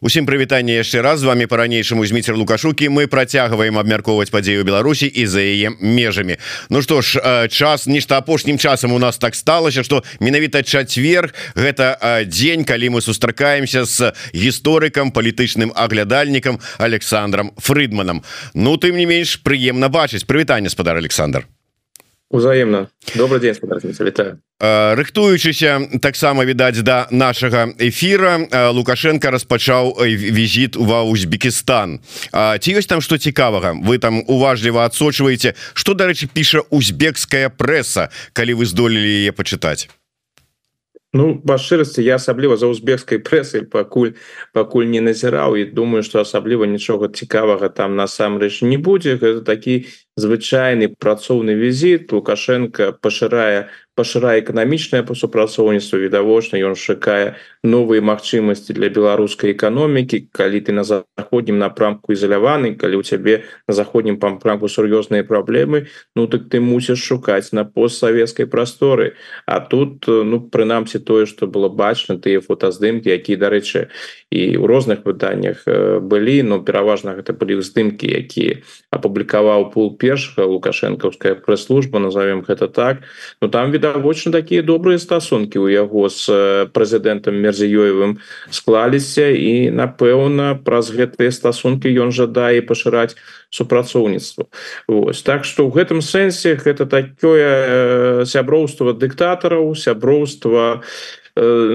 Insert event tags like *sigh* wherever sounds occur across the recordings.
Усім прывітанне яшчэ раз. З вами по-ранейшаму зміцер лукашукі. Мы працягваем абмяркоўваць падзею Беларусі і за яе межамі. Ну што ж час нешта апошнім часам у нас так сталася что менавіта чацвер гэта дзень калі мы сустракаемся с гісторыкам палітычным аглядальнікам Александром Фрыдманам. Ну тым не менш прыемна бачыць. Прывітанне спадар Александр узаемна добрый день вітаю рыхтуючыся таксама відаць да нашага эфира лукашенко распачаў візіт ва Узбекистан. Ці ёсць там что цікавага вы там уважліва адсочваеце что дарэчы піша узбекская прэса калі вы здолелі яе пачытаць Ну па шчырасці я асабліва за узбекскай прэсай пакуль пакуль не назіраў і думаю что асабліва нічога цікавага там насамрэч не будзе гэта такі звычайны працоўны візіт лукашенко пашырае пашырае эканамічнае супрацоўніцтва відавочна ён шукае новыя магчымасці для беларускай эканомікі калі ты на заходнім напрамку ізаляваны калі у цябе на заходнім пампрамку сур'ёзныя праблемы Ну так ты мусіш шукаць на постсавецкай прасторы. А тут ну прынамсі тое что было бачна тыя фотаздымки якія дарэчы і у розных выданнях былі но пераважна гэта былі здымки якія апублікаваў пул першага лукашэнкаўская прэс-служба назовем гэта так. Но там віда відавочна такія добрыя стасункі у яго з прэзідэнтам мерзіёевым склаліся і напэўна праз гэтыя стасункі ён жадае пашыраць супрацоўніцтва. Вось. Так что в гэтым сэнсе гэта такое сяброўства дыктатараў сяброўства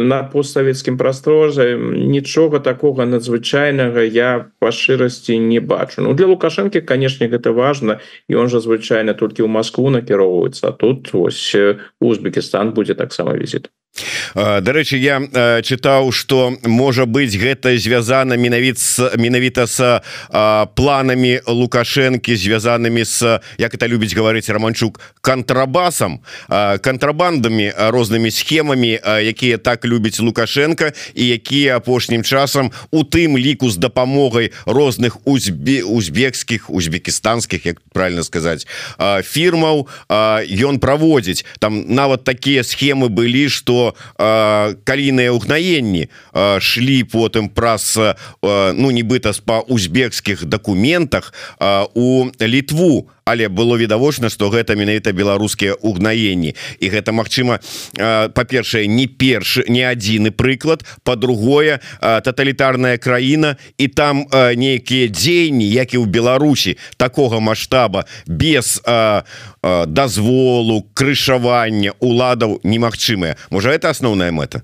на постсавецкім прасторзе нічога такого надзвычайнага я по шчырасці не бачу. Ну для лукашэнкі канешне гэта важно і он жа звычайна толькі ў Москву накіроўваецца тут ось Узбекистан будзе таксама візіт Дарэчы я чытаў что можа быть гэта звязана менавіт менавіта с планамі лукашэнкі звязанымі с як это любіць гаварыць романчук контрабасам контрабандамі рознымі схемамі якія так любіць лукашенко і якія апошнім часам у тым ліку з дапамогай розных узбе узбекскіх узбекістанскіх як правильно сказаць фірмаў ён праводзіць. Там нават такія схемы былі что калійныя ўгнаенні шлі потым праз ну нібыта па узбекскіх дакументах у літву але было відавочна что гэта менавіта беларускія угнаенні і гэта Мачыма па-першае не першы не адзіны прыклад. По-другое тоталітарная краіна і там нейкія дзеянні як і ў Беларусі такого маштаба без дазволу крышавання уладаў немагчымыя. Можа это асноўная мэта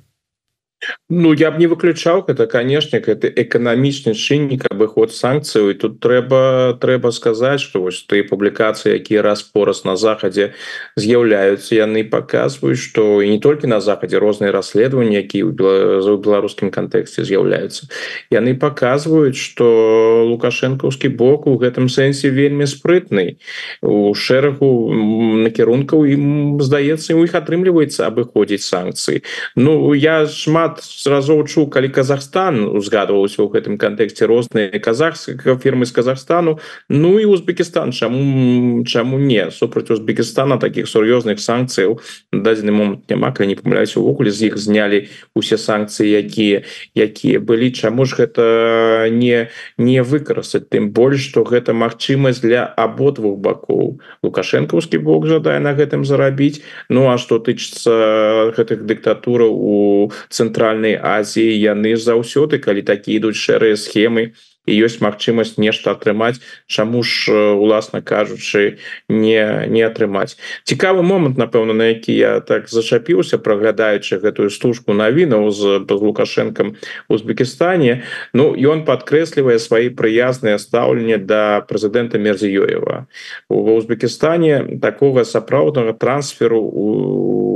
Ну я б не выключаў это канешне это эканамічны чыннік абыход санкцыю і тут трэба трэба сказаць что вось ты публікацыі якія раз-пораз на захадзе з'яўляюцца яны показваюць что і не толькі на захадзе розныя расследаванні які ў беларускім кантэксце з'яўляюцца яны показваюць что лукашэнкаўскі бок у гэтым сэнсе вельмі спрытны у шэрагу накірункаў ім здаецца у іх атрымліваецца абыходзіць санкцыі Ну я шмат шмат разоў чу калі Казахстан узгадываўся ў гэтым кантэксце розныя казахскія фірмы з Казахстану Ну і Узбекистан. Чаму чаму не? Супраць Узбекистана таких сур'ёзных санкцыяў дадзены момант няма калі не памыляюсь увогуле з іх знялі усе санкцыі якія якія былі чаму ж гэта не не выкарыстаць тым больш что гэта магчымасць для абодвух бакоў лукашэнкаўскі бок жадае на гэтым зарабіць Ну а что тычыцца гэтых дыктатураў у цэнтральных цэнтральнай Азіі яны заўсёды калі такі ідуць шэрыя схемы і ёсць магчымасць нешта атрымаць Чаму ж уласна кажучы не не атрымаць цікавы момант напэўна на які я так зачапіўся праглядаючы гэтую стужку навінаў з лукашэнкам Узбекістане. Ну ён падкрэслівае свае прыязныя стаўленне да прэзідэнта мерзіёева. Ва Узбекістане такога сапраўднага трансферу у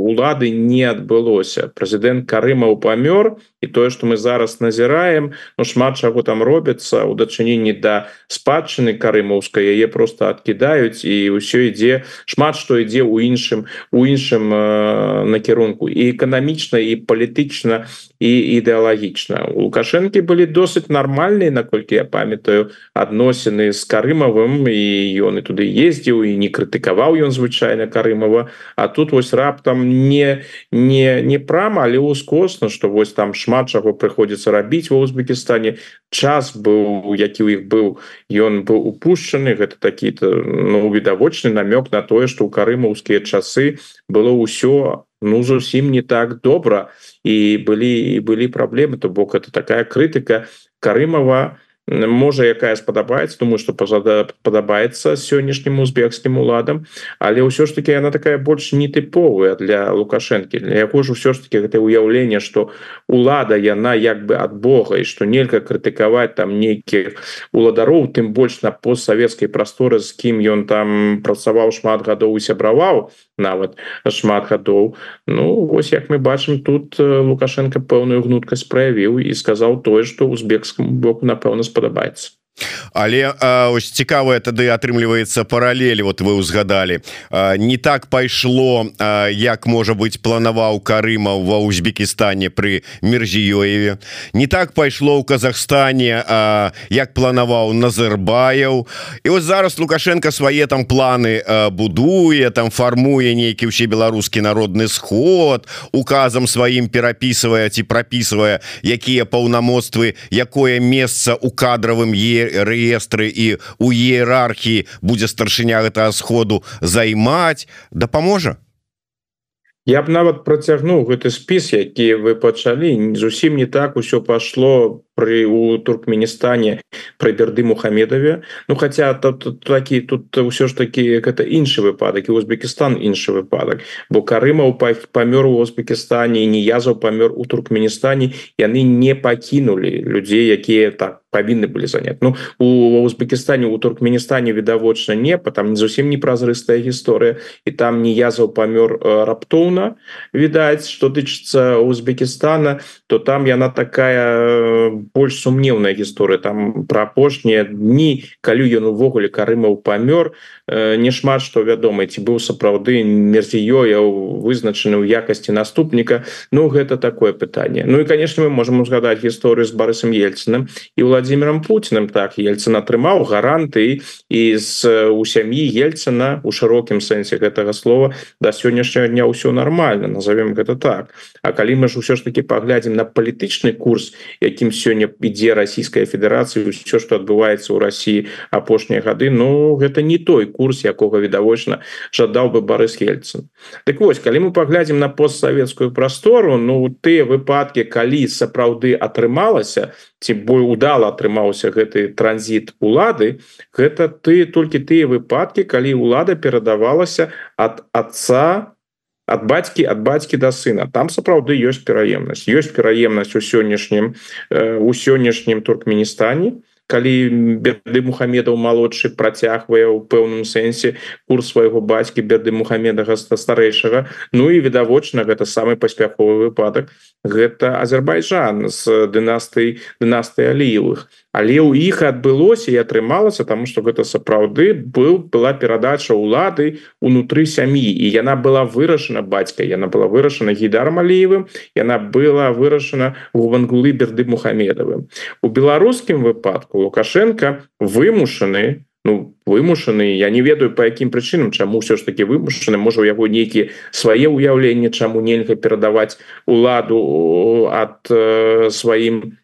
улады не адбылося. Прэзідэнт карымаў памёр і тое что мы зараз назіраем Ну шмат чаго там робіцца у дачыненні да спадчыны карымаўскай яе просто адкідаюць і ўсё ідзе шмат што ідзе ў іншым у іншым э, накірунку. І эканамічна і палітычна і ідэалагічна. У лукашэнкі былі досыць нармальныя наколькі я памятаю адносіны з карымавым і ён і туды ездзіў і не крытыкаваў ён звычайна карымава. А тут вось раптам не не не прама але ускосна что вось там шмат чаго прыходзіцца рабіць ва Узбекістане. Час быў які у іх быў ён быў упушчаны гэта такі-то ну відавочны намёк на тое что у карымаўскія часы было ўсё ну зусім не так добра. І былі былі праблемы то бок это такая крытыка карымова можа якая спадабаецца думаю что пазада падабаецца сённяшнім узбекскім уладам але ўсё ж таки она такая больш нетыповая для лукашэнкі. Для яго ж ўсё ж таки гэта ўяўленне что лада яна як бы ад Бога і что нельга крытыкаваць там нейкіх уладароў тым больш на постсавецкай прасторы з кім ён там працаваў шмат гадоў і сябраваў нават шмат гадоў. Ну ось як мы бачым тут лукашенко пэўную гнуткасць праявіў і сказаў тое что узбекскому боку напэўна спадабаецца але ось цікавая тады атрымліваецца паралелі вот вы узгадали не так пайшло як можа быть планаваў карыма ва Узбекістане при мерзіёеве не так пайшло ў Казахстане як планаваў Назарбаяў і вот зараз лукашенко свае там планы будуе там фармуе нейкі ўсе беларускі народны сход указам сваім перапісвае ці прапісвае якія паўнамоцтвы якое месца у кадравым е реестры і у іерархіі будзе старшыня гэтага сходу займаць дапаможа Я б нават працягнуў гэты спіс які вы пачалі. Зусім не так усё пашло при у туркменістане про берды мухамедове. Ну хотя тут такі тут ўсё ж таки это іншы выпадак і Узбекистан іншы выпадак бо карымаў памёр у Узбекистане не язаў памёр у туркменістане яны не пакінули людзей якія так павінны былі занять. Ну у Узбекістане у туркменістане відавочна не там не зусім непразрыстая гісторыя і там не язаў памёр э, раптоўна. Відаць что тычыцца Узбекістана то там яна такая э, больш сумнеўная гісторыя там пра апошнія дні калі ён увогуле карымаў памёр не шмат што вядома ці быў сапраўды мерзіёя вызначаны ў якасці наступніка. Ну гэта такое пытанне. Ну і конечно мы можем узгадаць гісторыю з барысам ельцыным і Владимир владимиром путиным так ельцин атрымаў гаранты і з у сям'і ельцина у шырокім сэнсе гэтага слова до сённяшняга дня ўсё нормально назовем гэта так. А калі мы ж усё ж таки паглядзім на палітычны курс якім сёння ідзе Российская Федерацыя все что адбываецца ў России апошнія гады Ну гэта не той курс якога відавочна жадаў бы Барыс ельцин Так вось калі мы паглядзім на постсавецкую прастору Ну тыя выпадки калі сапраўды атрымалася ці бой удала атрымаўся гэты транзіт улады гэта ты толькі тыя выпадкі калі ўлада перадавалася ад отца от бацькі ад бацькі да сына. Там сапраўды ёсць пераемнасць. Ёсць пераемнасць у сённяшнім у сённяшнім туркменістане калі беды мухамедаў малодшы працягвае ў пэўным сэнсе курс свайго бацькі беды мухамедага старэйшага Ну і відавочна гэта самы паспяховы выпадак. Гэта Азербайджан з дынастый дынастый аліевых але ў іх адбылося і атрымалася тому что гэта сапраўды был была перадача улады унутры сям'і. І яна была вырашана бацька яна была вырашана гейдаром алеевым яна была вырашана у вангулы берды мухамедавым у беларускім выпадку лукашенко вымушаны ну вымушаны я не ведаю по якім прычынам чаму ўсё ж таки вымушаны можа у яго нейкіе свае ўяўленні чаму нельга перадаваць уладу ад э, сваім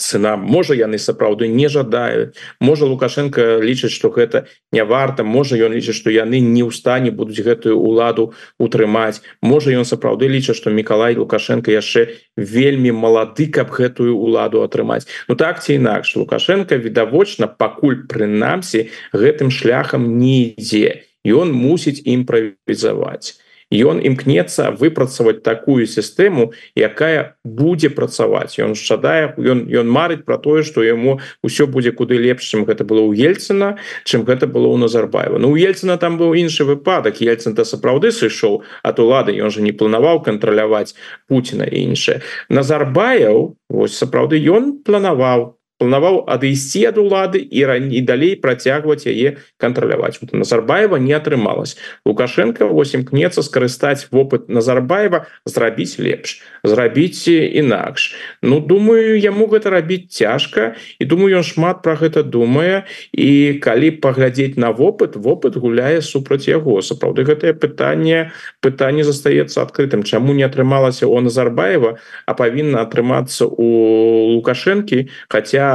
сына. Можа яны сапраўды не жадаюць. Можа лукашенко лічыць что гэта не варта. Можа ён лічыць что яны не ў стане будуць гэтую уладу утрымаць. Можа ён сапраўды лічыць что Миколай лукашенко яшчэ вельмі малады каб гэтую уладу атрымаць. Ну так ці інакш лукашенко відавочна пакуль прынамсі гэтым шляхам не ідзе. Ён мусіць імправізаваць ён імкнецца выпрацаваць такую сістэму якая будзе працаваць. Ён жадае ён ён марыць про тое что яму ўсё будзе куды лепш чым гэта было у ельцына чым гэта было у Назарбаева. Ну у ельцына там быў іншы выпадак ельцын то сапраўды сышоў от улады ён же не планаваў кантраляваць Пуціна і іншае Назарбаяў Вось сапраўды ён планаваў планаваў адысці ад улады і раней далей працягваць яе кантраляваць. Вот назарбаева не атрымалось лукашенко 8 кнецца скарыстаць вопыт назарбаева зрабіць лепш зрабіць інакш. Ну думаю яму гэта рабіць цяжка і думаю ён шмат про гэта думае. І калі паглядзець на вопыт вопыт гуляе супраць яго. Сапраўды гэтае пытанне пытанне застаецца адкрытым. Чаму не атрымалася у назарбаева а павінна атрымацца у лукашэнкі хотя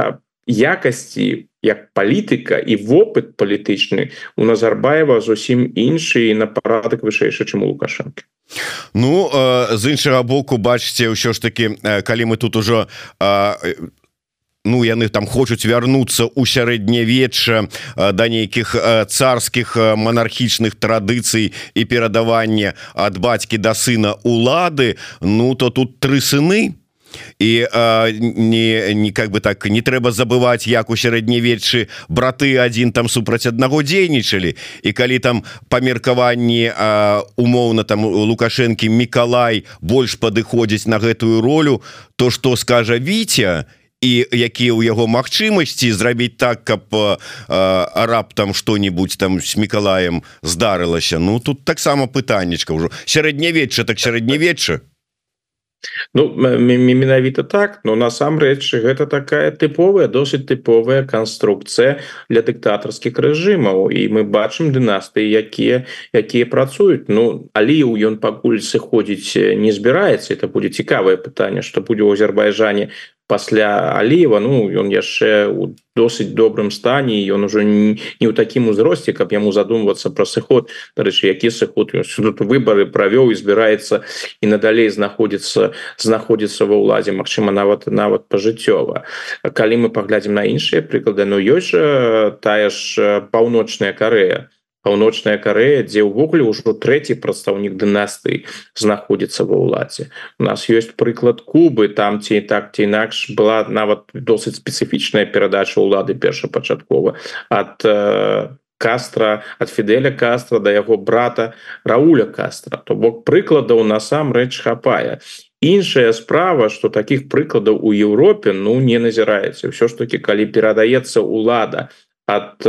якасці як палітыка і вопыт палітычны у назарбаева зусім іншы на парадак вышэйшы чым у лукашэнкі. Ну з іншага боку бачыце ўсё ж таки калі мы тут ужо ну яны там хочуць вярнуцца ў сярэднявечча да нейкіх царскіх монархічных традыцый і перадавання ад бацькі да сына улады Ну то тут тры сыны і а, не не как бы так не трэба забываць як у сярэднявеччы браты один там супраць аднаго дзейнічалі. І калі там па меркаванні умоўна там лукашэнкі Миколай больш падыходзіць на гэтую ролю то что скажа Вітя то і якія ў яго магчымасці зрабіць так каб раптам что-нибудь там с мікалаем здарылася Ну тут таксама пытаннечка ўжо. Сярэднявечча так сярэднявечча Ну менавіта так но насамрэч гэта такая тыповая досыць тыповая канструкцыя для дыктатарскіх рэжымаў. І мы бачым дынастыі якія якія працуюць. Ну аліў ён пакуль сыходзіць не збіраецца. Это будзе цікавае пытанне что будзе ў Азербайджане пасля аліва Ну ён яшчэ у досыць добрым стане ён уже не, ў такім узросце каб яму задумвацца про сыход. Дарэчы які сыход? Тут выборы правёў і збіраецца і надалей знаходіцца знаходіцца ва ўладзе Мачыма нават нават пажыццёва калі мы паглядзім на іншыя прыклады Ну ёсць жа тая ж паўночная Карея паўночная Карея дзе ўвогуле ўжо трэці прадстаўнік дынастыі знаходзіцца ва ўладзе. У нас ёсць прыклад Кубы там ці так ці інакш была нават досыць спецыфічная перадача ўлады першапачаткова ад кастра ад фідэля кастра да яго брата рауля кастра. То бок прыкладаў насамрэч хапае. Іншая справа что таких прыкладаў у Еўропе ну не назіраецца. Ўсё ж таки калі перадаецца ўлада от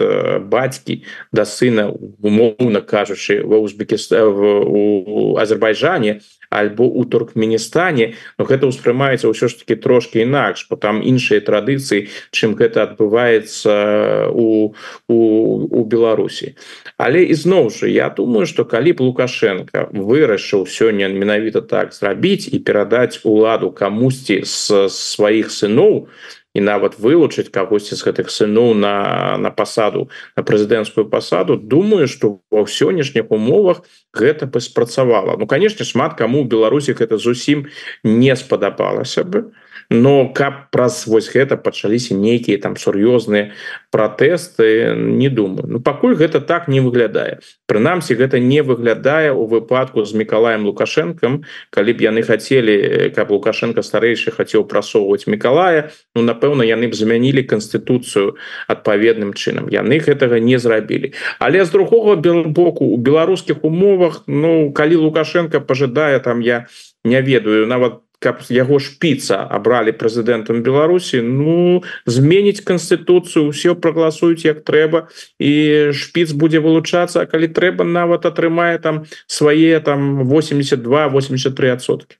э, бацькі да сына умоўна кажучы ва узбекіста у Азербайджане альбо у туркменістане но гэта ўспрымаецца ўсё ж таки трошки інакш бо там іншыя традыцыі чым гэта адбываецца у у, у Беларусі. Але ізноў жа я думаю что калі б лукашенко вырашыў сёння менавіта так зрабіць і перадаць уладу камусьці з сваіх сыноў то і нават вылучыць кагосьці з гэтых сыноў на на пасаду на прэзідэнцкую пасаду думаю что ва сённяшніх умовах гэта бы спрацавала. Ну канешне шмат каму Беларусі гэта зусім не спадабалася бы но каб праз вось гэта пачаліся нейкія там сур'ёзныя пратэсты не думаю. Ну пакуль гэта так не выглядае. Прынамсі гэта не выглядае у выпадку з мікалаем лукашэнкам. Калі б яны хацелі каб лукашенко старэйшы хацеў прасоўваць мікалая Ну напэўна яны б замянілі канстытуцыю адпаведным чынам. Яны гэтага не зрабілі. Але з другого боку у беларускіх умовах Ну калі лукашенко пожидае там я не ведаю нават каб яго шпіца абралі прэзідэнтам Беларусі Ну зменіць канстытуцыю все прагаласуюць як трэба і шпіц будзе вылучацца калі трэба нават атрымае там свае там 82 83сотки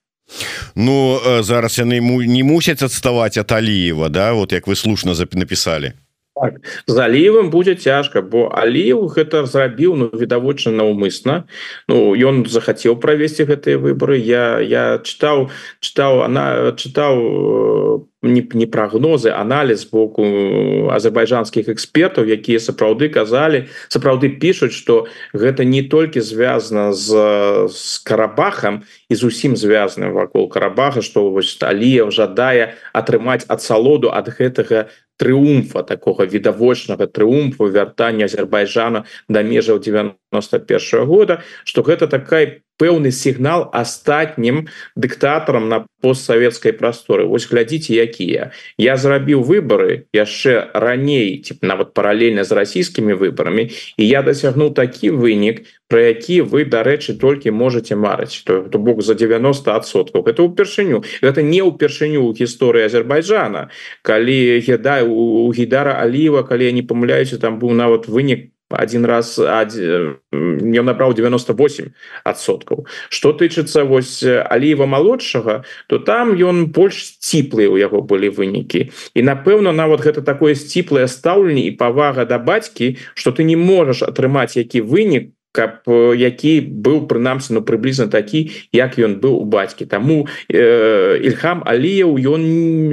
Ну зараз яны не мусяць адставаць от Аліева Да? Вот як вы слушно написали так. залівам будзе цяжка бо аліў гэта зрабіў ну відавочна наўмысна Ну ён захацеў правесці гэтыя выборы я я чытаў чытаў она чытаў по не, не прогнозы анализ боку азербайджанскіх экспертаў якія сапраўды казалі сапраўды пишутць что гэта не толькі звязано з с карабахам і зусім звязаным вакол карабаха что вось алія жадае атрымаць ад салоду ад гэтага трыумфа такого відавочнага трыумфу вяртання Азербайджана да межаў 91 -го года что гэта такая пэўны сігнал астатнім дыктатарам на постсавецкай прасторы. Вось глядзіце якія. Я зрабіў выборы яшчэ раней тип нават паралельна з расійскімі выбарамі і я дасягнуў такі вынік про які вы дарэчы толькі можете марыць то, то бок за 90соткаў это ўпершыню. Это не ўпершыню ў гісторыі Азербайджана. Калі еда у гідара аліва калі я не памыляюся там быў нават вынік один раз не набраў 98 адсоткаў что тычыцца вось аліва малодшага то там ён больш сціплыя у яго былі вынікі. І напэўна нават гэта такое сціплае стаўленне і павага да бацькі что ты не можаш атрымаць які вынік каб які быў прынамсі ну прыблізна такі як ён быў у бацькі. Таму э, Ільхам аліяў ён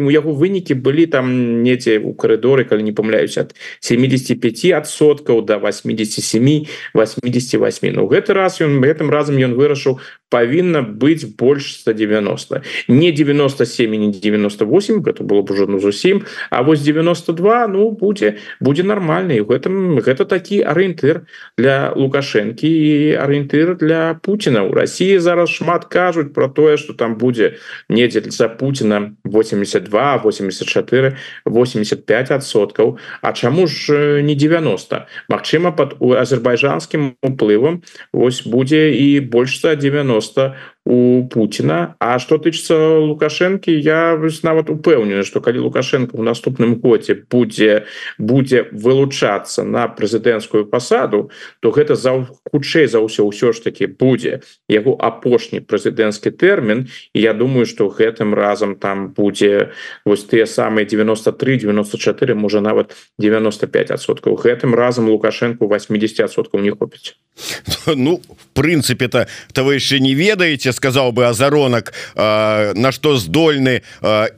у яго вынікі былі там недзе у карыдоры калі не памляюсь ад 75соткаў до 87 88 Ну гэты раз ён гэтым разам ён вырашыў павінна быць больш 190 не 97 не 98 гэта было б ужо ну зусім А вось 92 ну будзе будзе нормальный у гэтым гэта такі арыентыр для лукашенко рынкі і арыентыр для Пуціна у Росіі зараз шмат кажуць про тое что там будзе недзе за Пуціна 82 84 85соткаў А чаму ж не 90 Мачыма под у азербайджанскім уплывам ось будзе і больш за 90 у Путина. А что тычыцца лукашэнкі я нават упэўнены что калі лукашенко у наступным годзе будзе будзе вылучацца на прэзідэнцкую пасаду то гэта за хутчэй за ўсё ўсё ж таки будзе яго апошні прэзідэнцкі тэрмін. І я думаю что гэтым разам там будзе вось тыя самыя 93 94 можа нават 95соткаў гэтым разам лукашенко 80соткаў не хопіць. *laughs* Ну в прынцыпе то то вы яшчэ не ведаеце сказаў бы азаронак на што здольны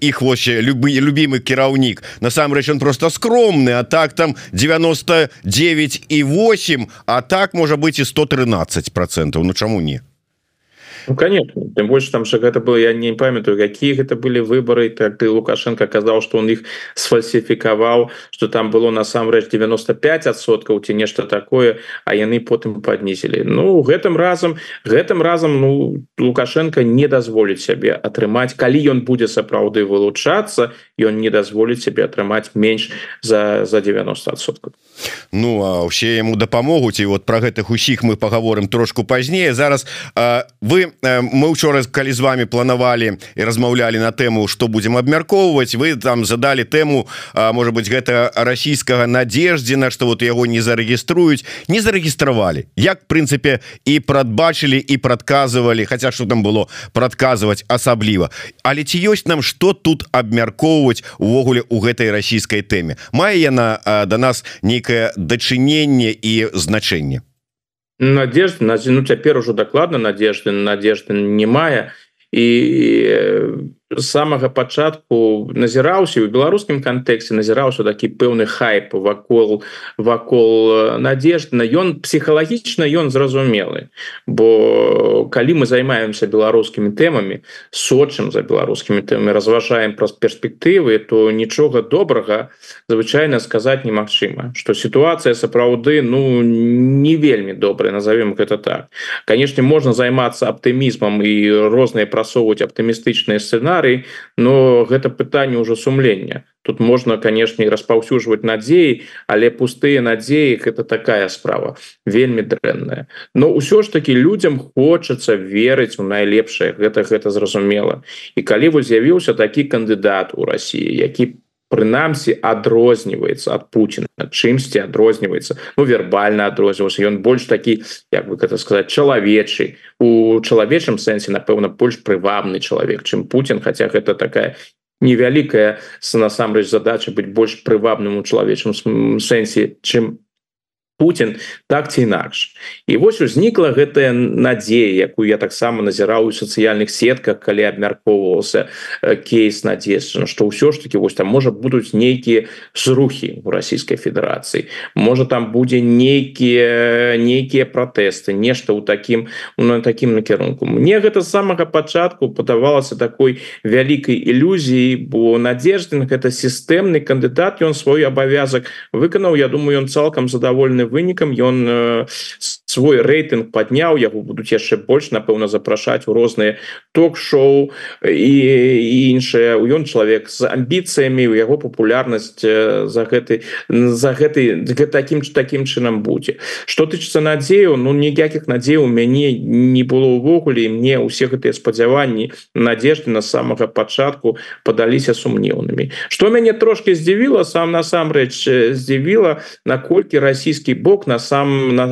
іх вось любы любимы кіраўнік насамрэч он просто скромны а так там 99 і 8 а так можа быть і 113 процентов. Ну чаму не Ну, конечно. Тем больше там что гэта было я не памятаю какие гэта были выборы. Так ты лукашенко казал что он их сфальсифікаваў что там было насамрэч 95соткаў ці нешта такое а яны потым поднізілі Ну гэтым разам гэтым разам ну лукашенко не дазволіць сябе атрымаць калі ён будзе сапраўды вылучацца ён не дазволіць себе атрымаць менш за за 90соткаў Ну а ўсе яму дапамогуць і вот про гэтых усіх мы поговорым трошку пазнее зараз вы мы учора калі з вами планавалі і размаўлялі на тэму что будем абмяркоўваць вы там задали тэму может быть гэта расійскага надеждзена что вот яго не зарэгіструюць. Не зарэгістравалі. Як прынцыпе і прадбачылі і прадказывалі хотя что там было прадказваць асабліва. Але ці ёсць нам что тут абмяркоўваць увогуле у гэтай расійскай тэме? Мае яна до нас нейкае дачыненне і значэнне. Надежды на ну цяпер ужо дакладна надежды надежды не мае і самага пачатку назіраўся у беларускім кантэксце назіраўся такі пэўны хайп вакол вакол надеждна. Ён псіхалагічна ён зразумелы бо калі мы займаемся беларускімі тэмамі сочым за беларускімі тэмамі разважаем праз перспектывы то нічога добрага звычайна сказаць немагчыма что сітуацыя сапраўды ну не вельмі добрая назовем гэта так. Канешне можна займацца аптымізмам і розныя прасоўваць аптымістычныя сцэнары сцэнарый но гэта пытанне ўжо сумлення. Тут можна канешне распаўсюджваць надзеі але пустыя надзеі это такая справа вельмі дрэнная. Но ўсё ж таки людям хочацца верыць у найлепшае гэта гэта зразумела. І калі вы з'явіўся такі кандыдат у Росіі які прынамсі адрозніваецца ад Пуціна. Чымсьці адрозніваецца? Ну вербальна адрозніваўся. Ён больш такі як бы гэта сказаць чалавечы. У чалавечым сэнсе напэўна больш прывабны чалавек чым Путін Хаця гэта такая невялікая насамрэч задача быць больш прывабным у чалавечым сэнсе чым Путін так ці інакш. І вось узнікла гэтая надзея якую я таксама назіраў у сацыяльных сетках калі абмяркоўваўся э, кейс надзежна што ўсё ж таки вось там можа будуць нейкія зрухі у расійскай федэрацыі. Можа там будзе нейкія нейкія пратэсты нешта ў такім на такім накірунку. Мне гэта з самага пачатку падавалася такой вялікай ілюзіі бо надеждзін гэта сістэмны кандыдат ён свой абавязак выканаў. Я думаю ён цалкам задавольны вынікам. Ён свой рэйтынг падняў яго будуць яшчэ больш напэўна запрашаць у розныя ток-шоу і іншыя. Ён чалавек з амбіцыямі у яго папулярнасць за гэты за гэты таким таким чынам будзе. Что тычыцца надзею ну ніякіх надзей у мяне не было увогуле мне усе гэтыя спадзяванні надежды на самага пачатку падаліся сумнеўнымі. Что мяне трошки здзівіла сам насамрэч здзівіла наколькі расійскі бок на сам на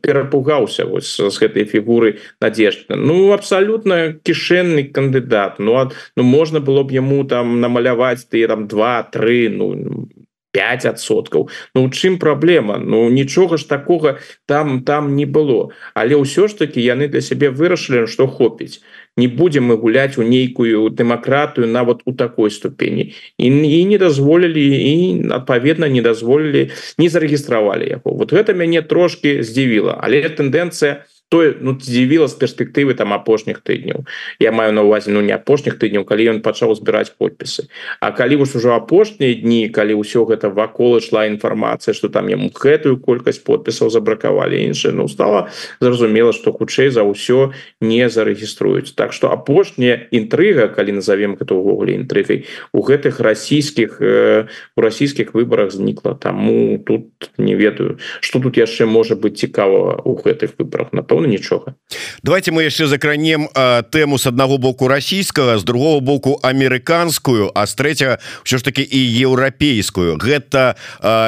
перад перапугаўся вось з гэтай фігуры надежды. Ну абсалютна кішэнны кандыдат. Ну а ну можна было б яму там намаляваць ты там два-тры ну 5соткаў Ну чым праблема? Ну нічога ж такога там там не было. Але ўсё ж таки яны для сябе вырашылі что хопіць. Не будем мы гуляць у нейкую дэмакратыю нават у такой ступені. І, і не дазволілі і адпаведна не дазволілі не зарэгістравалі яго. Вот гэта мяне трошки здзівіла. Але тэндэнцыя у тое ну дзівіла з перспектывы там апошніх тыдняў я маю на увазе ну не апошніх тыдняў калі ён пачаў збіраць подпісы. А калі вось ужо апошнія дні калі ўсё гэта вакол ішла інфармацыя что там яму гэтую колькасць подпісаў забракавалі іншыя ну стала зразумела что хутчэй за ўсё не зарэгіструюць. Так что апошняя інтрыга калі назовем гэта увогуле інтрыгай у гэтых расійскіх э, у расійскіх выборах знікла. Таму тут не ведаю что тут яшчэ можа быть цікава у гэтых выборах напэўна напэўна нічога давайте мы яшчэ закранем тэму с аднаго боку расійскага з другого боку амерыканскую а з трэцяга ўсё ж таки і еўрапейскую гэта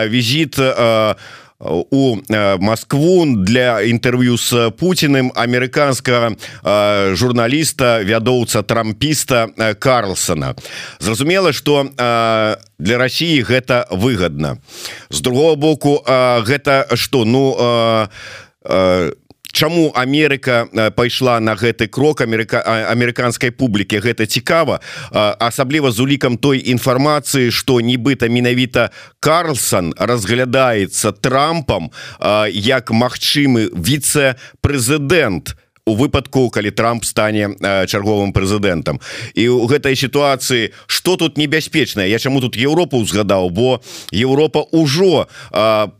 візіт у у Москву для інтэрв'ю с Путиным амерыканскага журналіста вядоўца трампіста Карлсона. Зразумела что для России гэта выгодна з другого боку гэта что? Ну Чаму Амерыка пайшла на гэты крок Амерыка амерыканскай публікі? Гэта цікава. Асабліва з улікам той інфармацыі што нібыта менавіта Карлсон разглядаецца трампам як магчымы віце-прэзідэнт у выпадку калі Трамп стане чарговым прэзідэнтам. І у гэтай сітуацыі что тут небяспечная Я чаму тут Еўропу узгадаў бо Еўропа ўжо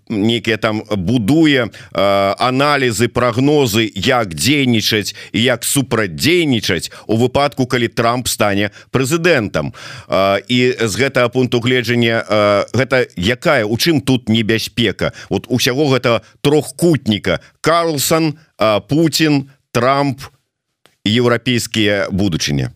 некія там будуе аналізы прогнозы як дзейнічаць і як супрадзейнічаць у выпадку калі Трамп стане прэзідэнтам. І з гэтага пункту гледжання гэта якая у чым тут небяспека? Вот усяго гэта трохкутніка. Карлсон Путін Трамп еўрапейскія будучыні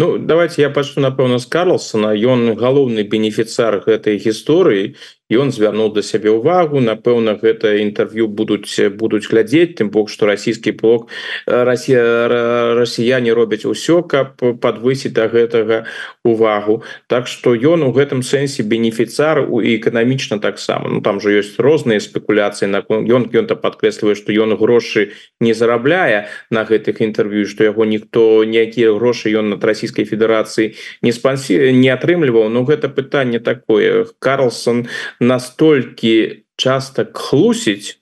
Ну давайте я пачну напэўна з Карлсона. Ён галоўны бенефіцар гэтай гісторыі ён звярнуў да сябе ўвагу напэўна гэта інтэрв'ю будуць будуць глядзець тым бок што расійскі блок Росія расіяне робяць усё каб подвысіць да гэтага увагу. Так што ён у гэтым сэнсе бенефіцар у эканамічна таксама. Ну там же ёсць розныя спекуляцыі на ён ён-то подкрэслівае што ён грошы не зарабляе на гэтых інтэрв'ю што яго ніхто ніякія грошы ён над расійскай федэрацыі не спансі не атрымліваў. Ну гэта пытанне такое. Карлсон настолькі часто хлусіць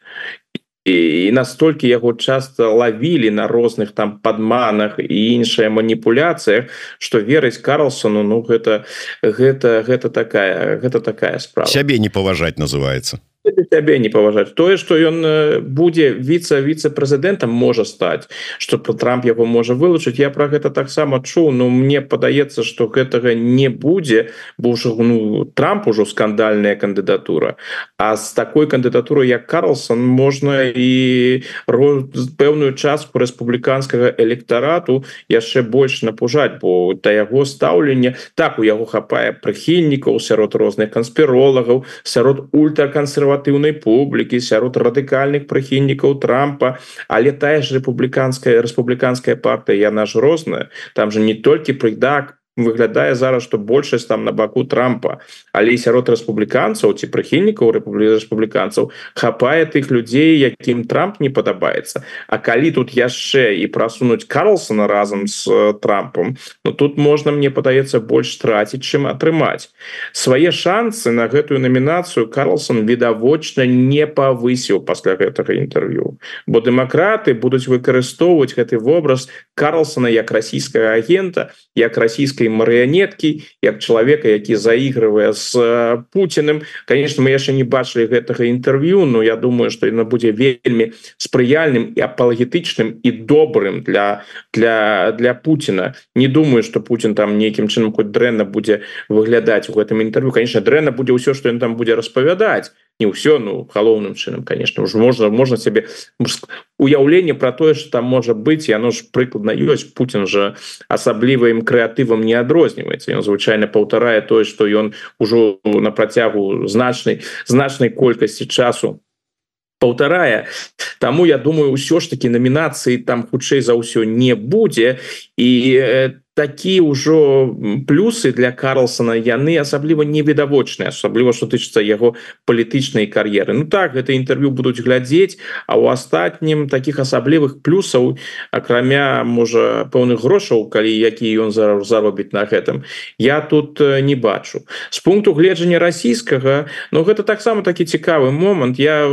і настолькі яго часто лавілі на розных там падманах і іншая маніпуляцыях что верыць Карлсону Ну гэта гэта гэта такая гэта такая справа. Сябе не паважаць называется сябе не паважаць тое что ён будзе віца віце-прэзідэнтам можа стаць что про Трамп яго можа вылучыць я про гэта таксама чуў но мне падаецца что гэтага не будзе бо ўжо ну Трамп ужо скандальная кандыдатура а з такой кандыдатурой як Карлсон можна і пэўную частку рэспубліканскага электарату яшчэ больш напужаць бо да яго стаўлення так у яго хапае прыхільнікаў сярод розных канспіролагаў сярод ультракансерва кансерватыўнай публікі сярод радыкальных прыхільнікаў трампа але тая ж рэспубліканская рэспубліканская партыя яна ж розная там же не толькі прыдак выглядае зараз что большасць там на баку трампа. Але сярод рэспубліканцаў ці прыхільнікаў рэпублі рэспубліканцаў хапае тых людзей якім трамп не падабаецца. А калі тут яшчэ і прасунуць карлсона разам с трампом но ну, тут можна мне падаецца больш траціць чым атрымаць. Свае шансы на гэтую номінацыю карлсон відавочна не павысіў пасля гэтага інтэрв'ю. Бо дэмакраты будуць выкарыстоўваць гэты вобраз карлсона як расійскага агента як расійскай путинскай марыянеткі як чалавека які заігрывае с Путиным. Конечно мы яшчэ не бачылі гэтага інтэрв'ю но я думаю что яно будзе вельмі спрыяльным і апалагетычным і добрым для для для Путина не думаю что Путин там нейкім чынам хоть дрэнна будзе выглядаць у гэтым інтэрв'ю. Конечно дрэнна будзе ўсё что ён там будзе распавядаць не ўсё ну галоўным чынам конечно уже можна можна себе уяўленне про тое что там можа быть яно ж прыкладна ёсць Путин же асаблівым крэатывам не адрозніваецца ён звычайно паўтарае тое что ён ужо на працягу значнай значнай колькасці часу полторая тому я думаю ўсё ж таки номінацыі там хутчэй за ўсё не будзе і такие ўжо плюсы для Карлсона. Яны асабліва невідавочныя асабліва что тычыцца яго палітычнай кар'еры Ну так гэта інтэрв'ю будуць глядзець а у астатнім таких асаблівых плюсаў акрамя можа пэўных грошаў калі які ён зараз заробіць на гэтым я тут не бачу. С пункту гледжання расійскага но гэта таксама такі цікавы момант. Я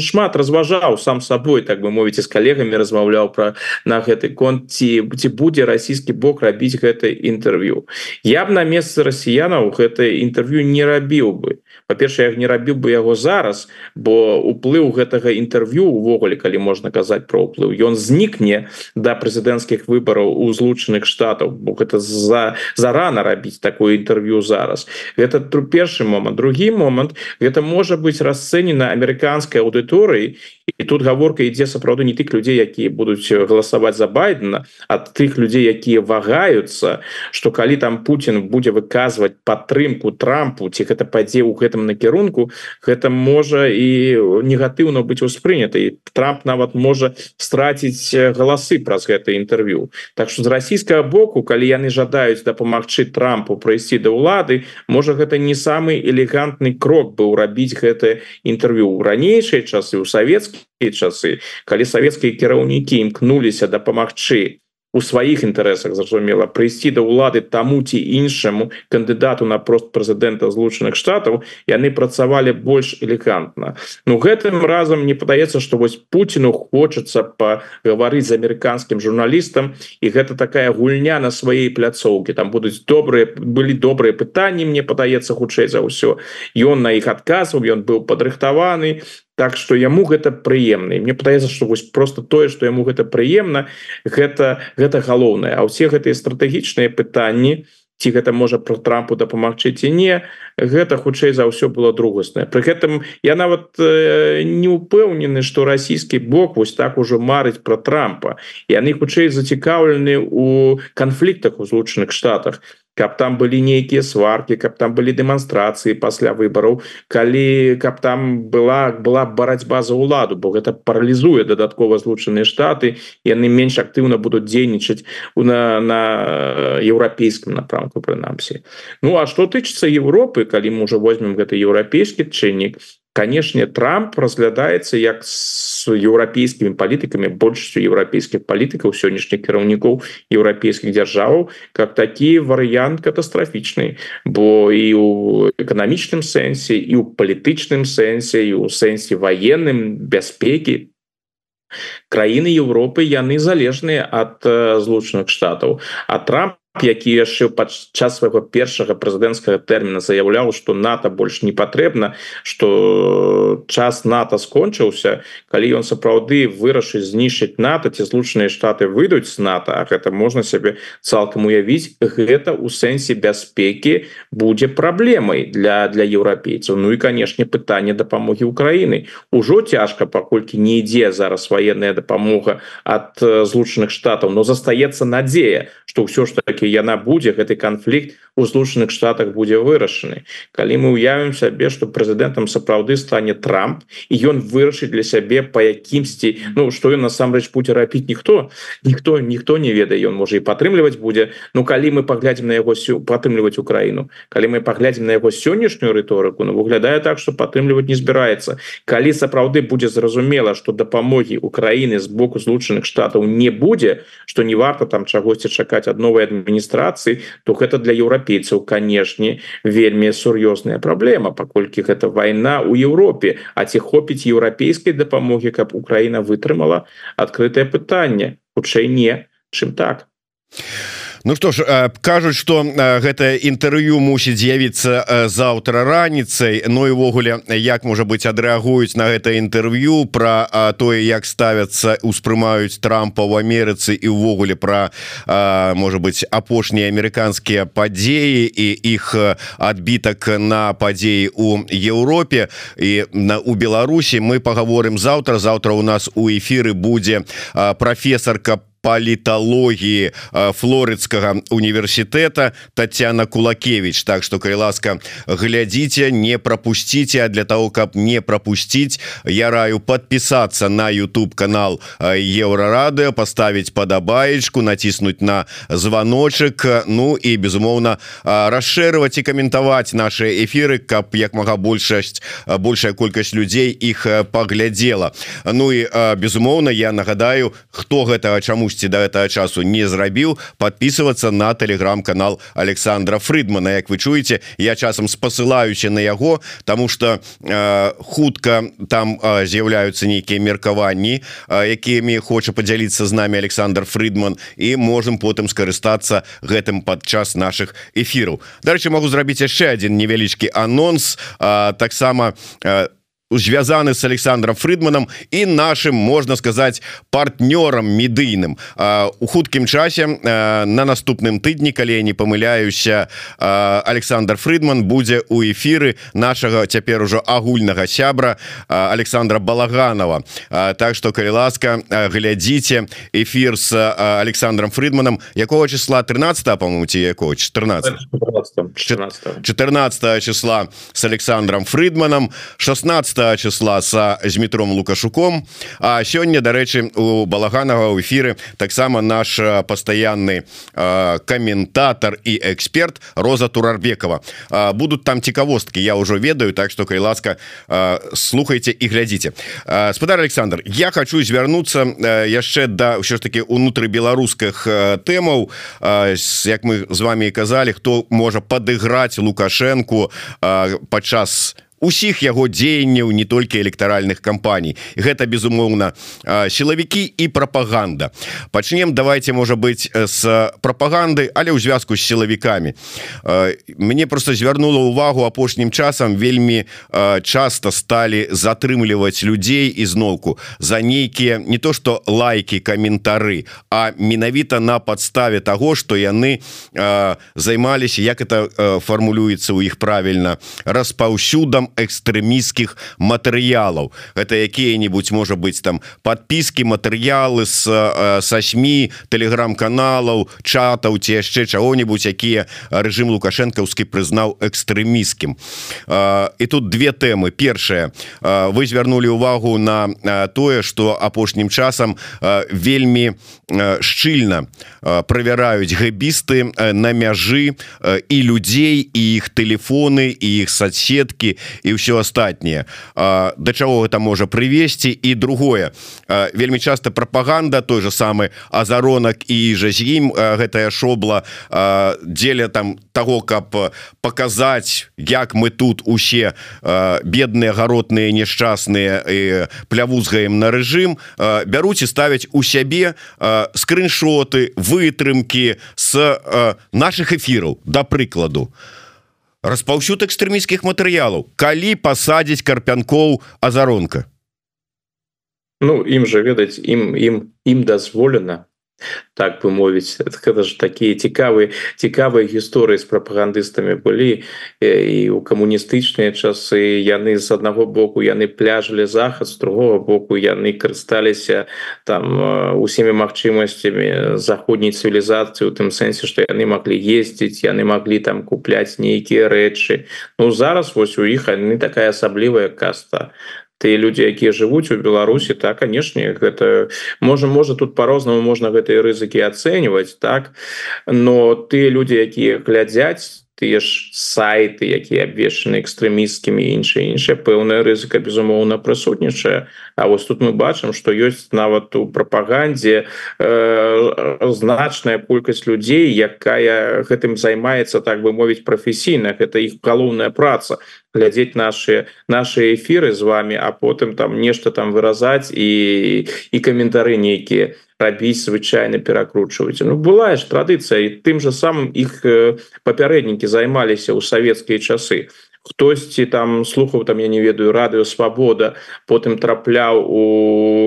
шмат разважаў сам сабой так бы мовіць з калегамі размаўляў про на гэты конт ці ці будзе расійскі бок рабіць гэта інтэрв'ю я б на месцы расіянаў гэта інтэрв'ю не рабіў бы. Па-перша я не рабіў бы яго зараз бо уплыў гэтага інтэрв'ю увогуле калі можна казаць про ўплыў ён знікне да прэзідэнцкіх выбараў у злучаных штатаў бо гэта за зарана рабіць такое інтэрв'ю зараз. Это тру першы момант. Другі момант гэта можа быць расцэнена амерыканскай аўдыторыі і тут гаворка ідзе сапраўды не тых людзей якія будуць галасаваць за байдена ад тых людзей якія вагаюцца что калі там Путін будзе выказваць падтрымку трампу ці гэта падзе ў гэтым накірунку гэта можа і негатыўна быць успрынята. І трамп нават можа страціць галасы праз гэта інтэрв'ю. Так что з расійскага боку калі яны жадаюць дапамагчы трампу прайсці да ўлады можа гэта не самы элегантны крок быў рабіць гэта інтэрв'ю ў ранейшыя часы ў савецкі часы калі савецкія кіраўнікі імкнуліся дапамагчы у сваіх інтарэсах зразумела прыйсці да ўлады таму ці іншаму кандыдату на прост прэзідэнта злучаных штатаў яны працавалі больш элегантна. Ну гэтым разам не падаецца што вось Пуціну хочацца пагаварыць з амерыканскім журналістам і гэта такая гульня на сваей пляцоўкі там будуць добрыя былі добрыя пытанні мне падаецца хутчэй за ўсё. Ён на іх адказваў ён быў падрыхтаваны Так что яму гэта прыемна. Мне падаецца что вось просто тое что яму гэта прыемна гэта гэта галоўнае. А ўсе гэтыя стратэгічныя пытанні ці гэта можа про трампу дапамагчы ці не гэта хутчэй за ўсё было другаснае. Пры гэтым я нават э, не упэўнены что расійскі бок вось так ужо марыць про трампа. Яны хутчэй зацікаўлены у канфліктах у злучаных штатах. Каб там былі нейкія сваркі каб там былі дэманстрацыі пасля выбараў калі каб там была была барацьба за ўладу бо гэта паралізуе дадаткова злучаныя штаты яны менш актыўна будуць дзейнічаць на на еўрапейскім напрамку прынамсі. Ну а што тычыцца Европы калі мы уже возьмем гэты еўрапейскі чыннік канешне Трамп разглядаецца як с еўрапейскімі палітыкамі большасцю еўрапейскіх палітыкаў сённяшніх кіраўнікоў еўрапейскіх дзяржаваў как такі варыянт катастрафічны бо і у эканамічным сэнсе і ў палітычным сэнсе і ў сэнсе военным бяспекі краіны Европы яны залежныя ад злучаных штатаў а Трамп які яшчэ падчас свайго першага прэзідэнцкага тэрміна заяўляў што нато больш не патрэбна что час нато скончыўся калі ён сапраўды вырашыць знішчыць нато ці злучаныя штаты выйдуць з нато А гэта можна сябе цалкам уявіць гэта у сэнсе бяспекі будзе праблемай для для еўрапейцаў. Ну і канешне пытанне дапамогі Украіны. Ужо цяжка паколькі не ідзе зараз военная дапамога ад злучаных штатаў но застаецца надзея что ўсё ж таки яна будзе гэты канфлікт у злучаных штатах будзе вырашаны калі мы уявім сябе что прэзідэнтам сапраўды стане трамп і ён вырашыць для сябе по якімсьці Ну что ён насамрэч будзе рабіць ніхто ніхто ніхто не ведае ён можа і падтрымліваць будзе Ну калі мы паглядзім на яго сю падтрымліваць Украіну калі мы паглядзім на яго сённяшнюю рыторыку Ну выглядае так что падтрымліваць не збіраецца калі сапраўды будзе зразумела что дапамогі Украіны з боку злучаных штатаў не будзе что не варта там чагосьці чакаць ад новой адміністрацыі то гэта для еўрапейцаў канешне вельмі сур'ёзная праблема паколькі гэта вайна ў Еўропе А ці хопіць еўрапейскай дапамогі каб Украіна вытрымала адкрытае пытанне хутчэй не чым так Ну что ж кажуць что гэта інтэрв'ю мусіць з'явіцца заўтра раніцай Ну і ввогуле як можа быть адрэагуюць на гэта інтэрв'ю про тое як ставяцца успрымаюць Трампа в Амерыцы і увогуле про может быть апошнія амерыканскія падзеі і іх адбітак на падзеі у Еўропе. І на у Беларусі мы паговорым заўтра. Заўтра у нас у эфиры будзе професорка по паліталогіі флорыдскага універсітэта Татяна кулакевич Так что калі ласка глядзіце не пропусціце для того каб не пропусціць я раю подпісацца на YouTube канал еўрарадыо поставить падабаечку націснуть на звоночек Ну і безумоўна расшырваць і каментаваць наши эфиры каб як мага большасць большая колькасць людзей іх паглядзела. Ну і безумоўна я нагадаю хто гэтага чамусь чамусьці до этого часу не зрабіў подписываться на телеграм-канал Александра Фридмана. Як вы чуеце я часам спасылаюся на яго тому что э, хутка там э, з'яўляются нейкіе меркаванні э, якімі хоча подзяліцца з нами Александр Фридман і можем потым скарыстацца гэтым падчас наших эфираў Дарэчы могу зрабіць яшчэ один невялічкі анонс. Таксама на звязаны с Александром Фридманом и нашим можно сказать партнером медыйным у хуткім часе на наступным тыдні калі я не помыляюся Александр Фридман будзе у эфиры нашага цяпер ужо агульнага сябра Александра балаганова. Так что калі ласка глядзіце эфир с Александром Фридманом. Якого числа? 13 по-моему ці якого? 14 14 14 числа с Александром Фридманом. 16 числа са змітром лукашуком. А сёння дарэчы у балаганага ў эфиры таксама наш пастаянны каментатор і эксперт Роза турарбекова. Будут там цікавосткі я ўжо ведаю так что кай ласка слухайте і глядзіце. Спадар Александр я хочу звярнуцца яшчэ да ўсё ж таки унутры беларускіх тэмаў. Як мы з вами казалі хто можа падыграць лукашенко падчас усіх яго дзеянняў не толькі электаральных кампаній. Гэта безумоўна сілавікі і прапаганда. Пачнем давайте можа быть с прапаганды але ў звязку з сілавікамі. Мне просто звярнула увагу апошнім часам вельмі часто сталі затрымліваць людзей ізноўку за нейкія не то что лайки каментары а менавіта на подставе того что яны займаліся як это формулюецца у іх правильно распаўсюдам экстрэміскіх матэрыялаў. Это якія-нибудь можа быть там подпіски матэрыялы с са сМ телеграм-каналаў чатаў ці яшчэ чаго-нибудь якія рэжым лукашэнкаўскі прызнаў экстрэміскім і тут две тэмы. Першая. Вы звярнули увагу на тое что апошнім часам вельмі шчыльна правяраюць гэбісты на мяжы і людзей і іх телефоны і іх соцсеткі і ўсё астатніе да чаго гэта можа прывесці? І другое. Вельмі часто прапаганда той же самы азаронак і жа з ім гэтая шобла дзеля там того каб показаць як мы тут усе бедныя гаротныя несчасныя плявузгаем на рэжым бяруць і ставяць у сябе скриншоты вытрымки с наших эфираў да прыкладу. а распаўсюд экстрэміскіх матэрыялаў калі пасадзіць карпянкоў азаронка. Ну ім жа ведаць ім ім ім дазволена так бы мовіць гэта ж такія цікавыя цікавыя гісторыі з прапагандыстамі былі і у камуністычныя часы яны з аднаго боку яны пляжылі захад з другого боку яны карысталіся там усімі магчымасцямі заходняй цывілізацыі у тым сэнсе што яны маглі ездзіць яны маглі там купляць нейкія рэчы. Ну зараз вось у іх яны такая асаблівая каста ты люди якія жывуць у Беларусі так канешне гэта можа можа тут по-рознаму можна гэтыя рызыкі ацэньваць так но ты люди якія глядзяць тыя ж сайты якія абвешаны экстрэміскімі іншыя іншыя пэўная рызыка безумоўна прысутнічае. А вось тут мы бачым што ёсць нават у прапагандзе э, значная колькасць людзей якая гэтым займаецца так бы мовіць прафесійна. Гэта іх галоўная праца глядзець наши наши эфиры з вами а потым там нешта там выразаць і і каментары нейкіе рабіць звычайно перакручваць Ну была ж традыцыя і тым же самым іх папярэднікі займаліся ў савецкія часы. Хтосьці там слухаў там я не ведаю радыё свабода потым трапляў у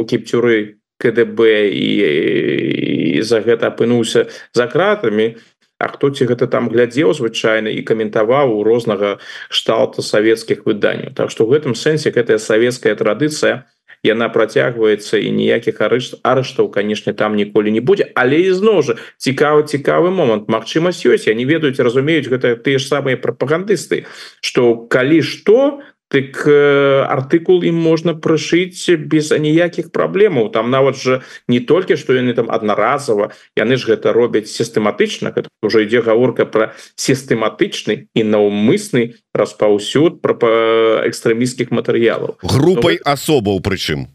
кіпцюры КДБ і, і за гэта апынуўся за кратамі А хто ці гэта там глядзеў звычайна і каментаваў у рознага шталта савецкіх выданняў Так што в гэтым сэнсе гэтая савецкая традыцыя яна працягваецца і ніякіх арышт арыштаў канешне там ніколі не будзе але ізноў жа цікавы цікавы момант Мачымасць ёсць я не ведаюць разумеюць гэта тыя ж самыя прапагандысты что калі што так э, артыкул ім можна прышыць без аніякіх праблемаў там нават жа не толькі што яны там аднаразова яны ж гэта робяць сістэматычна это уже ідзе гаворка про сістэматычны і наўмысны распаўсюд про экстрэміскіх матэрыялаў групай ну, асобаў прычым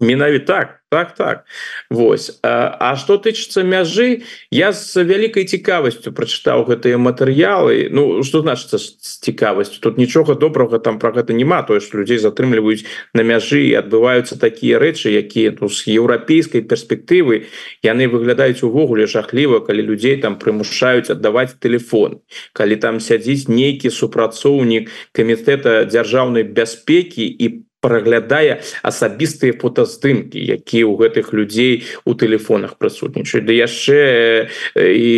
менавіта так так так. Вось. А что тычыцца мяжы я з вялікай цікавасцю прачытаў гэтыя матэрыялы. Ну что значится з цікавасцю? Тут нічога добрага там про гэта няма. Тое что людзей затрымліваюць на мяжы і адбываюцца такія рэчы якія ну, з еўрапейскай перспектывы яны выглядаюць увогуле жахліва калі людзей там прымушаюць аддаваць телефон калі там сядзіць нейкі супрацоўнік камітэта дзяржаўнай бяспекі і по праглядае асабістыя фотаздымкі якія ў гэтых людзей у тэлефонах прысутнічаюць. Да яшчэ і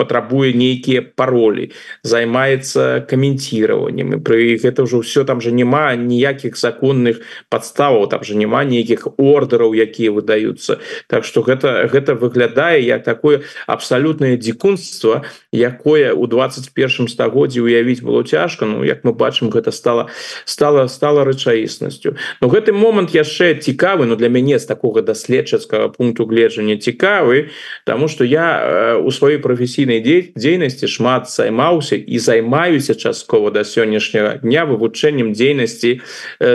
патрабуе нейкія паролі займаецца каменціраваннем пры гэта ўжо ўсё там же няма ніякіх законных падставаў там же няма нейкіх ордераў якія выдаюцца. Так что гэта гэта выглядае як такое абсалютнае дзікунства якое у 21 стагоддзі уявіць было цяжка. Ну як мы бачым гэта стала стала стала рэчаіснасць сутнасцю но гэты момант яшчэ цікавы но для мяне з такого даследчацкага пункту гледжання цікавы тому что я у сваёй прафесійнай дзейнасці шмат займаўся і займаюся часткова да сённяшняга дня вывучэннем дзейнасці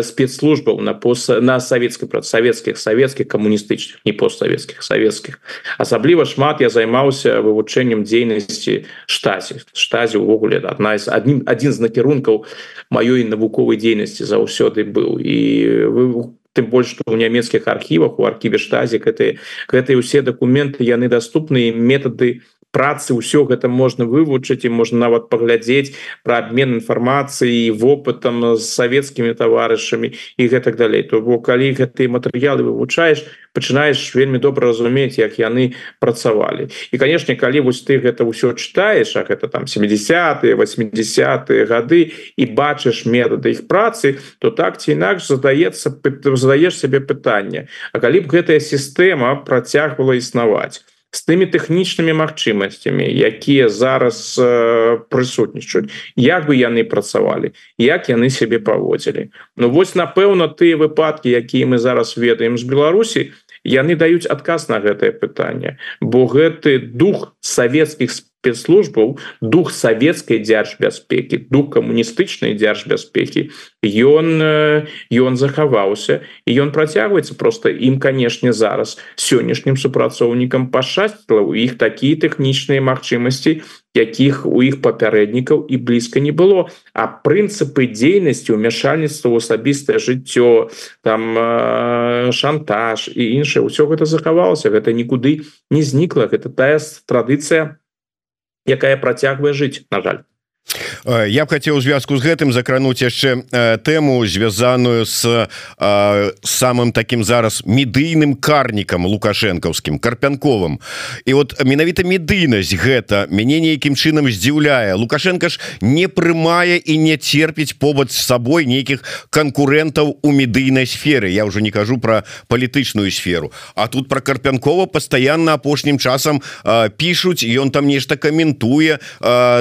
спецслужбаў на пост на савецкай прадсавецкіх савецкіх камуністычных не постсавецкіх савецкіх асабліва шмат я займаўся вывучэннем дзейнасці штазе штазе увогуле адна з адним адзін з накірункаў маёй навуковай дзейнасці заўсёды быў і вы тым больш што ў нямецкіх архівах у архіве штазе гэты гэтыя ўсе дакументы яны доступныя метады працы ўсё гэта можна вывучыць і можна нават паглядзець про обмен інфармацыі вопытам з савецкімі таварышамі і гэтак далей. То бо калі гэтыя матэрыялы вывучаеш пачынаеш вельмі добра разумець як яны працавалі. І канешне калі вось ты гэта ўсё чытаеш а гэта там 70 80 гады і бачыш метады іх працы то так ці інакш задаецца задаеш сябе пытанне А калі б гэтая сістэма працягвала існаваць з тымі тэхнічнымі магчымасцямі якія зараз э, прысутнічаюць як бы яны працавалі як яны сябе паводзілі Ну вось напэўна тыя выпадкі якія мы зараз ведаем з Беларусі яны даюць адказ на гэтае пытанне бо гэты дух савецкіх спецслужб спецслужбаў дух савецкай дзяржбяспекі дух камуністычнай дзяржбяспекі. Ён ён захаваўся і ён працягваецца. Просто ім канешне зараз сённяшнім супрацоўнікам пашасціла. У іх такія тэхнічныя магчымасці якіх у іх папярэднікаў і блізка не было. А прынцыпы дзейнасці ўмяшальніцтва ў асабістае жыццё там шантаж і іншае ўсё гэта захавалася. Гэта нікуды не знікла. Гэта тая традыцыя якая працягвае жыць на жаль я б хацеў звязку з гэтым закрануць яшчэ э, тэму звязаную с э, самым таким зараз медыйным карнікам лукашэнкаўскім карпянковым. І вот менавіта медыйнасць гэта мяне нейкім чынам здзіўляе. Лукашенко ж не прымае і не терпіць побач з сабой нейкіх канкурентаў у медыйнай сферы. Я уже не кажу про палітычную сферу. А тут про карпянкова постоянно апошнім часам пишутць ён там нешта каментуе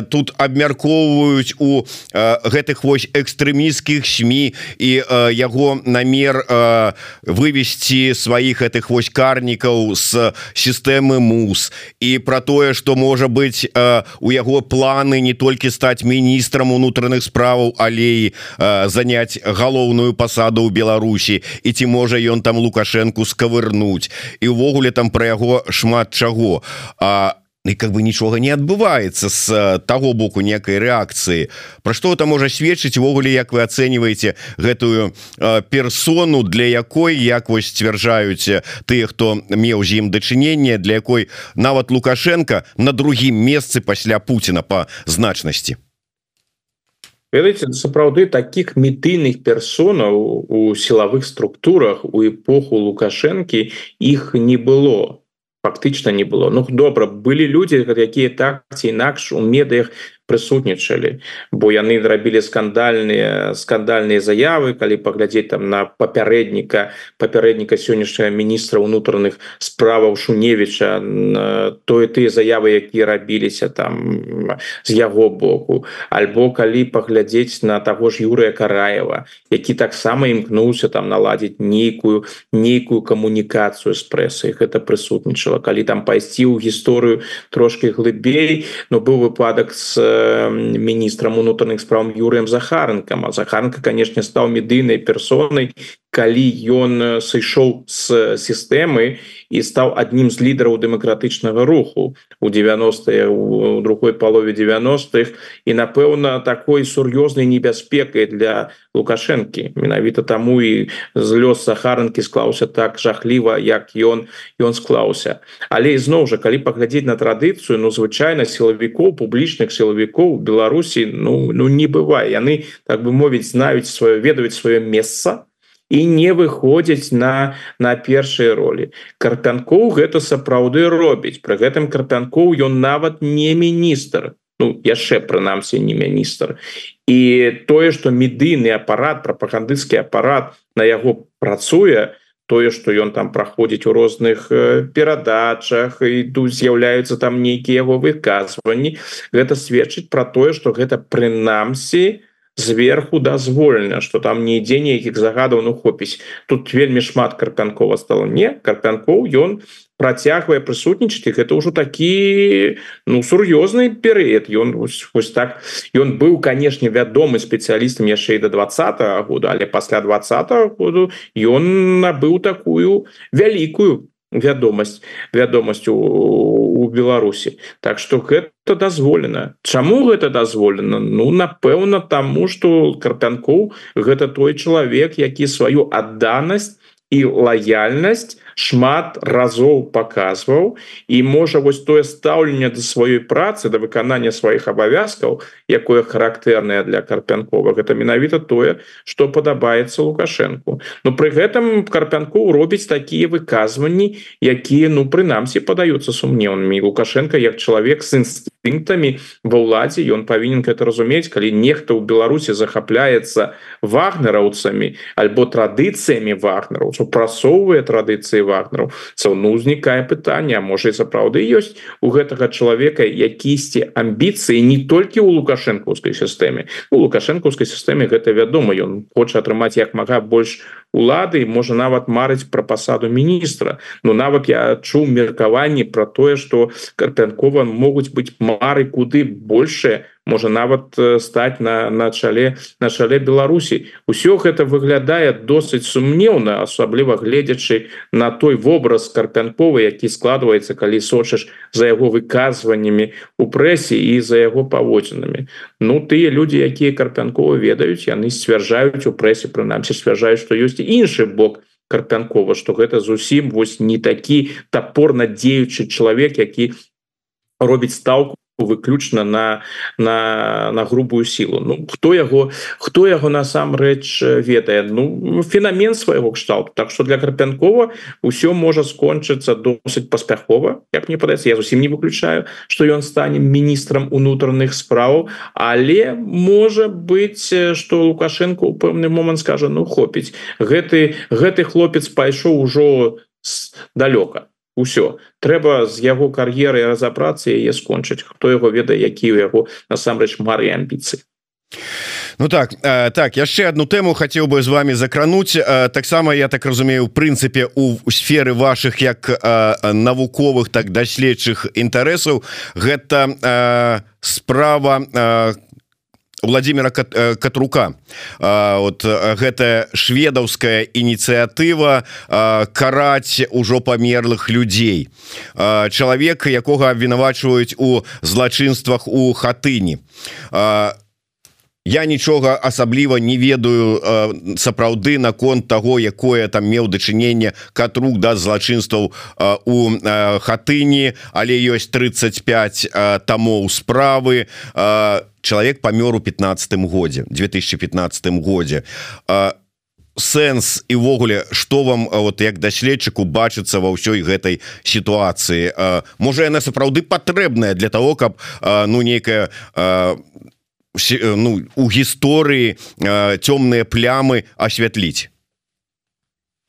тут абмярку выкарыстоўваюць у э, гэтых вось экстрэміскіх сМ і э, яго намер э, вывесці сваіх гэтых вось карнікаў з сістэмы мус. І про тое что можа быть э, у яго планы не толькі стаць міністрам унутраных справаў алеі э, заняць галоўную пасаду ў Беларусі. І ці можа ён там лукашэнку скавырнуць. І увогуле там про яго шмат чаго. А і как бы нічога не адбываецца з э, таго боку некай рэакцыі Пра што это можа сведчыць увогуле як вы ацэньваеце гэтую э, персону для якой як вось сцвярджаюць тыя хто меў з ім дачыненне для якой нават лукашенко на другім месцы пасля Пуціна по значнасці? Ведаеце сапраўды таких метыльных персонаў у сілавых структурах у эпоху лукашэнкі іх не было фактычна не было. Ну добра былі людзі якія так ці інакш у медыях прысутнічалі бо яны рабілі скандальныя скандальныя заявы калі паглядзець там на папярэдніка папярэдніка сённяшняга міністра унутраных справаў шуневіча тое тыя заявы якія рабіліся там з яго боку. Альбо калі паглядзець на таго ж Юрыя караева які таксама імкнуўся там наладзіць нейкую нейкую камунікацыю з прэсай. Гэта прысутнічала. Калі там пайсці ў гісторыю трошки глыбей но быў выпадак з міністрам унутраных справ Юрыем захарынкам а захарка канешне стаў медыйнай персонай калі ён сышоў з сістэмы і стаў адным з лідараў дэмакратычнага руху у 90 у другой палове 90-х і напэўна такой сур'ёзнай небяспекай для лукашэнкі менавіта таму і з лёс сахаранкі склаўся так жахліва як ён ён склаўся але ізноў жа калі паглядзець на традыцыю ну звычайна сілавікоў публічных сілавікоў Беларусі ну ну не бывае яны так бы мовіць знаюць сваё ведаюць сваё месца і не выходзяць на на першай ролі карпянкоў гэта сапраўды робіць. Пры гэтым карпянкоў ён нават не міністр. Ну яшчэ прынамсі не міністр. І тое что медыйны апарат прапагандысцкі апарат на яго працуе тое что ён там праходзіць у розных перадачах і тут з'яўляюцца там нейкія яго выказванні. Гэта сведчыць про тое что гэта прынамсі зверху дазволена что там не ідзе нейкіх загадаў ну хопіць. Тут вельмі шмат карпянкова стало не карпянкоў ён працягвае прысутнічаць гэта ўжо такі ну сур'ёзны перыяд ён вось так ён быў канешне вядомы спецыялістам яшчэ і до два -го года але пасля два -го году ён набыў такую вялікую вядомасць вядомасць у, у Беларусі Так что гэта дазволена Чаму гэта дазволена Ну напэўна таму что карпянкоў гэта той чалавек які сваю адданасць і лаяльнасць шмат разоў показваў і можа вось тое стаўленне да сваёй працы да выканання сваіх абавязкаў якое характэрнае для карпянкова гэта менавіта тое что падабаецца лукашэнку. Но пры гэтым карпянку робіць такія выказванні якія ну прынамсі падаюцца сумнеўнымі. Лукашенко як чалавек с інстынктамі ва ўладзе ён павінен гэта разумець калі нехта ў беларусі захапляецца вагнераўцамі альбо традыцыямі вагнераў супрасоўвае традыцыі вагнеру. Це ну узнікае пытанне можа і сапраўды ёсць у гэтага чалавека якісьці амбіцыі не толькі у лукашэнкаўскай сістэме. У лукашэнкаўскай сістэме гэта вядома ён хоча атрымаць як мага больш улады можа нават марыць пра пасаду міністра. Ну нават я чуў меркаванні про тое что карпянкова могуць быць мары куды большее можа нават стаць на на чале на шале Беларусі усё гэта выглядае досыць сумнеўна асабліва гледзячы на той вобраз карпянковы які складваецца калі сочыш за яго выказваннямі у прэсе і за яго паводзінамі. Ну тыя людзі якія карпянкова ведаюць яны сцвярджаюць у прэсе прынамсі сцвярджаюць што ёсць іншы бок карпянкова что гэта зусім вось не такі топорна дзеючы чалавек які робіць стаўку выключна на на на грубую силу Ну хто яго хто яго насамрэч ведае? Ну феномен свайго кшталту. Так что для карпянкова ўсё можа скончыцца досыць паспяхова як мне падаецца. Я зусім не выключаю что ён стане міністрам унутраных справаў але можа быть что лукашенко у пэўны момант скажа ну хопіць гэты гэты хлопец пайшоў ужо далёка ўсё трэба з яго кар'еры разабрацца яе скончыць. Хто яго ведае які у яго насамрэч мары амбіцыі. Ну так э, так яшчэ одну тэму хацеў бы з вами закрануць э, таксама я так разумею у прынцыпе у сферы ваших як э, навуковых так даследчых інтарэсаў гэта справа владимира катрука. Вот гэта шведаўская ініцыятыва караць ужо памерлых людзей. Чалавека якога абвінавачваюць у злачынствах у хатыні. А Я нічога асабліва не ведаю э, сапраўды наконт того якое там меў дачыненне катрук да злачынстваў э, у э, хатыні. Але ёсць 35 э, тамоў справы. Э, чалавек памёр у 15 годзе 2015 годзе. Э, сэнс івогуле что вам вот як даследчыку бачыцца ва ўсёй гэтай сітуацыі? Можа яна сапраўды патрэбная для того каб ну нейкая Э, ну у гісторыі э, цёмныя плямы асвятліць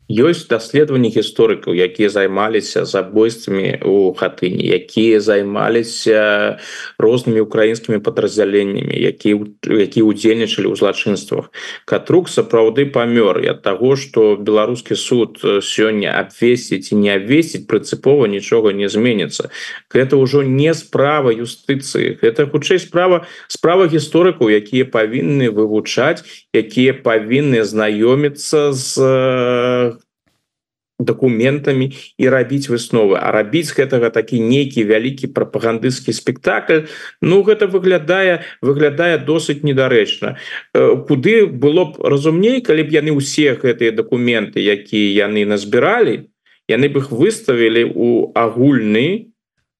ёсць даследаванні гісторыкаў якія займаліся забойствамі у хатыні якія займаліся рознымі украінскімі падраздзяленнямі які які удзельнічалі ў злачынствах. Катрук сапраўды памёр ад таго што беларускі суд сёння абвесіць і не абвесіць прынцыпова нічога не зменіцца. Гэта ўжо не справа юстыцыі это хутчэй справа справа гісторыкаў якія павінны вывучаць якія павінны знаёміцца з документамі і рабіць высновы. А рабіць гэтага такі нейкі вялікі прапагандысцкі спектакль Ну гэта выглядае выглядае досыць недарэчна. Э, куды было б разумней калі б яны ўсе гэтыя документы якія яны назбіралі яны б их выставілі у агульны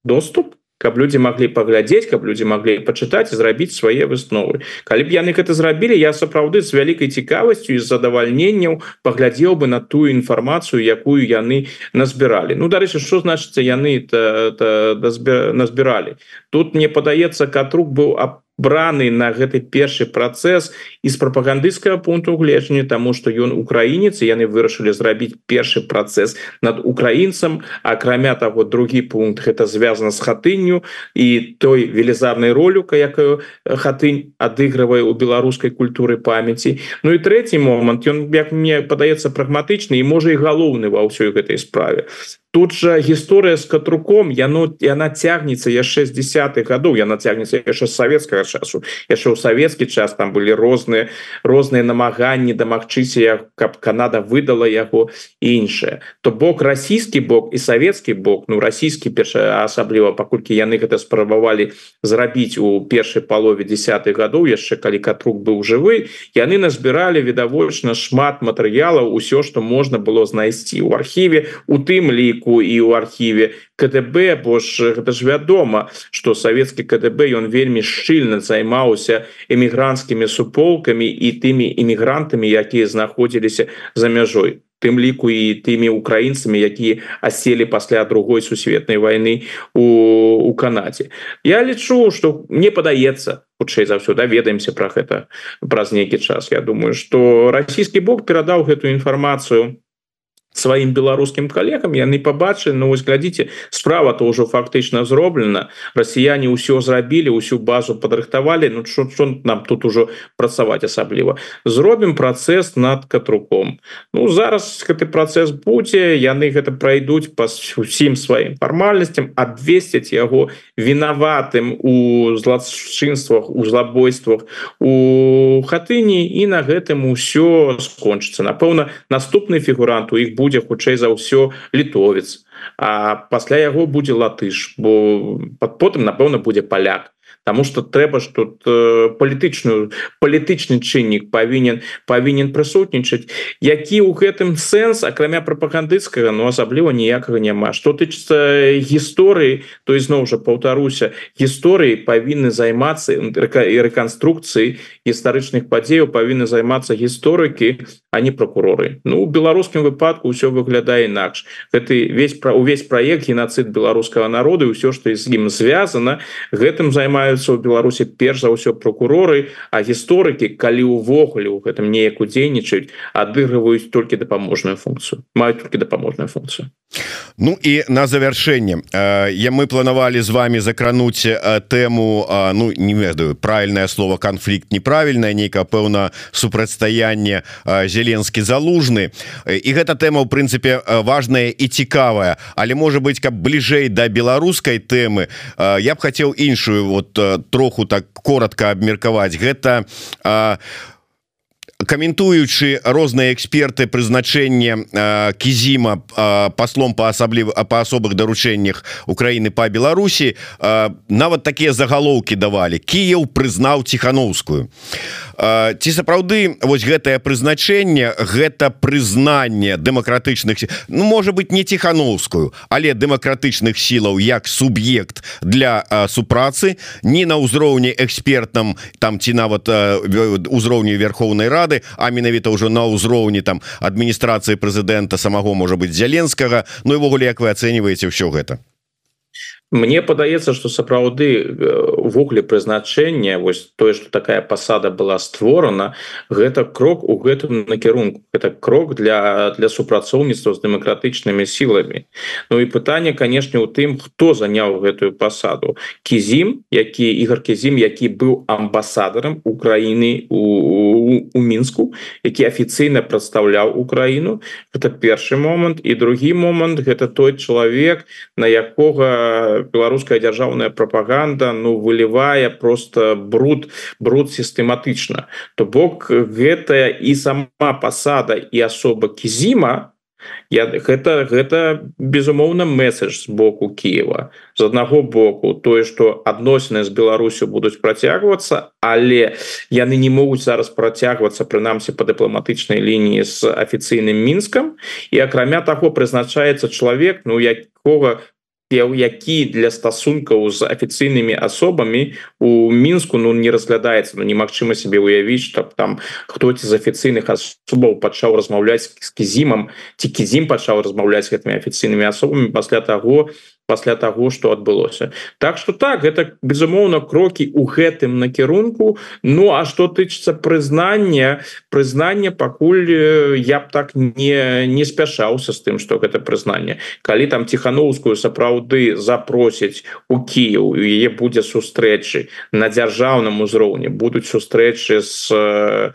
доступ каб людзі маглі паглядзець каб людзі маглі пачытаць зрабіць свае высновы. Калі б яны гэта зрабілі я сапраўды з вялікай цікавасцю з задавальненняў паглядзеў бы на тую інфармацыю якую яны назбіралі. Ну дарэчы що значыцца яны назбіралі? Тут мне падаецца катрук быў аб браны на гэты першы працэс з прапагандысцкага пункту гледжання тому что ён украінец яны вырашылі зрабіць першы працэс над украінцам. Акрамя того другі пункт это звязано с хатынню і той велізарнай ролюка якую хатынь адыгрывае у беларускай культуры памяці. Ну і третий момант ён як мне падаецца прагматычны і можа і галоўны ва ўсёй гэтай справе тут жа гісторыя з катруком яно яна цягнецца яшчэ з десятых гадоў яна цягнецца яшчэ савецкага часу яшчэ ў савецкі час там былі розныя розныя намаганні дамагчыся каб Канада выдала яго іншае то бок расійскі бок і савецкі бок ну расійскі перша асабліва паколькі яны гэта спрабавалі зрабіць у першай палове десятых гадоў яшчэ калі катрук быў жывы яны назбіралі відавочна шмат матэрыялаў усё што можна было знайсці ў архіве у тым ліку ліку і ў архіве КДБ бо ж гэта ж вядома что савецкі КДБ ён вельмі шчыльна займаўся эмігранцкімі суполкамі і тымі іммігрантамі якія знаходзіліся за мяжой тым ліку і тымі украінцамі якія аселі пасля другой сусветнай войны у у Канадзе Я лічу что мне падаецца хутчэй за ўсё даведаемся про гэта праз нейкі час. Я думаю что расійскі бок перадаў гэтую інфармацыю сваім беларускім калегам яны побачылі Ну вось глядзіце справа то ўжо фактычна зроблена расіяне ўсё зрабілі усю базу падрыхтавалі Ну що нам тут ужо працаваць асабліва зробім працэс над катруком Ну зараз гэты працэс будзе яны гэта пройдуць па усім сваім фармальнасцям абвесцяць яго вінаватым у злачынствах у злабойствах у хатыні і на гэтым усё скончыцца напэўна наступны фігурант у іх будет будзе хутчэй за ўсё літовец. А пасля яго будзе латыш бо под потым напэўна будзе паляк Таму что трэба ж тут э, палітычную палітычны чыннік павінен павінен прысутнічаць які ў гэтым сэнс акрамя прапагандыцкага но ну, асабліва ніякага няма. Что тычыцца гісторыі то ізноў жа паўтаруся гісторыі павінны займацца і рэканструкцыі гістарычных падзеяў павінны займацца гісторыкі а не прокуроры Ну у беларускім выпадку ўсё выглядае інакш. Гэты весь пра увесь праект геноцид беларускага народа ўсё што з ім звязана гэтым з'яўляюцца ў беларусі перш за ўсё прокуроры а гісторыкі калі увогуле у гэтым неяк удзейнічаюць адыгрываюць толькі дапаможную функцыю маюць толькі дапаможную функцыю. Ну і на завяршэнне. Я мы планавалі з вами закрануць тэму Ну не ведаю правильное слово канфлікт неправільная нейка пэўна супрацьстаянне зеленскі залужны. І гэта тэма ў прынцыпе важная і цікавая. Але можа быть каб бліжэй да беларускай тэмы я б хацеў іншую вот троху так коротко абмеркаваць гэта. У каментуючы розныя эксперты прызначэнне кізіма паслом по асабліва по асобых даручэннях Украіны по Беларусі нават такія загалоўкі давалі. Кіев прызнаў ціхановскую ці сапраўды вось гэтае прызначэнне гэта прызнанне дэмакратычных Ну можа быть не ціхановскую але дэмакратычных сілаў як суб'ект для супрацы не на ўзроўні экспертам там ці нават узроўню Верховнай рады а менавіта ўжо на ўзроўні там адміністрацыі прэзідэнта самого можа быть зяленскага. Ну і ввогуле як вы ацэньваеце ўсё гэта Мне падаецца что сапраўды увогуле прызначэння вось тое что такая пасада была створана гэта крок у гэтым накірунку. Это крок для для супрацоўніцтва з дэмакратычнымі сіламі. Ну і пытанне канешне у тым хто заняў гэтую пасаду. Кізім які ігор кізім які быў амбасадарам Украіны у, у, у мінску які афіцыйна прадстаўляў Украіну это першы момант. І другі момант гэта той чалавек на якога беларуская дзяржаўная пропаганда ну вылівае просто бруд бруд сістэматычна то бок гэтая і сама пасада і асоба кізіма я гэта гэта безумоўна месседж з боку Киева. З аднаго боку тое что адносіны з Беларусю будуць працягвацца але яны не могуць зараз працягвацца прынамсі по дыпламатычнай лініі з афіцыйным мінскам. І акрамя таго прызначаецца чалавек ну якога які для стасункаў з афіцыйнымі асобамі у мінску ну не разглядаецца Ну немагчыма себе уявіць чтоб там хто ці з афіцыйных асобаў пачаў размаўляць з кізімам ці кізім пачаў размаўляць гэтымі афіцыйнымі асобамі пасля таго пасля того что адбылося. Так что так это безумоўно крокі у гэтым накірунку. Ну а что тычыцца прызнання прызнання пакуль я б так не не спяшаўся з тым что гэта прызнанне. Калі там тихохановскую сапраўды запросяць у Кіев яе будзе сустрэчы на дзяржаўным узроўні будуць сустрэчы с э,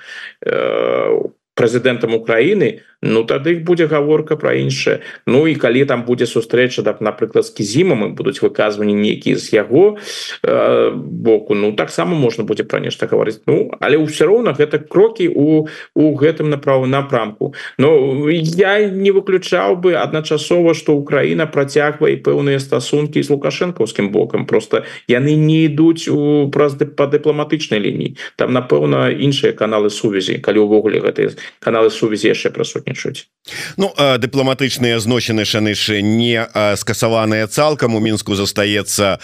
прэзідэнтам Украіны Ну тады іх будзе гаворка пра іншае. Ну і калі там будзе сустрэча так напрыклад з кізімам і будуць выказванні нейкія з яго э, боку Ну таксама можна будзе пра нешта гаварыць. Ну але ўсё роўна гэта крокі у у гэтым направу напрамку. Ну я не выключаў бы адначасова што Украіна працягвае пэўныя стасункі з лукашэнкаўскім бокам. Просто яны не ідуць у праз па дыпламатычнай лініі. Там напэўна іншыя каналы сувязі калі ўвогуле гэтыя каналы сувязі яшчэ прасутні дзейнічаюць Ну дыпламатычныя зносіны шанышы не скасаваныя цалкам. У мінску застаецца